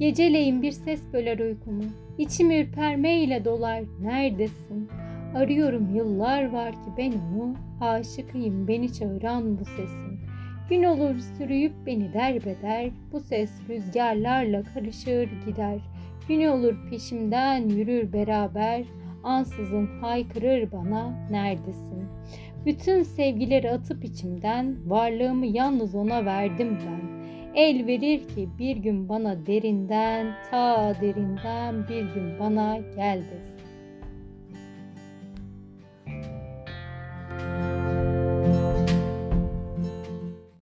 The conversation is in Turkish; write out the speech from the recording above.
Geceleyin bir ses böler uykumu. İçim ürpermeyle dolar. Neredesin? Arıyorum yıllar var ki ben onu. Aşıkıyım beni çağıran bu sesin. Gün olur sürüyüp beni derbeder. Bu ses rüzgarlarla karışır gider. Gün olur peşimden yürür beraber. Ansızın haykırır bana neredesin? Bütün sevgileri atıp içimden varlığımı yalnız ona verdim ben. El verir ki bir gün bana derinden, ta derinden bir gün bana gel desin.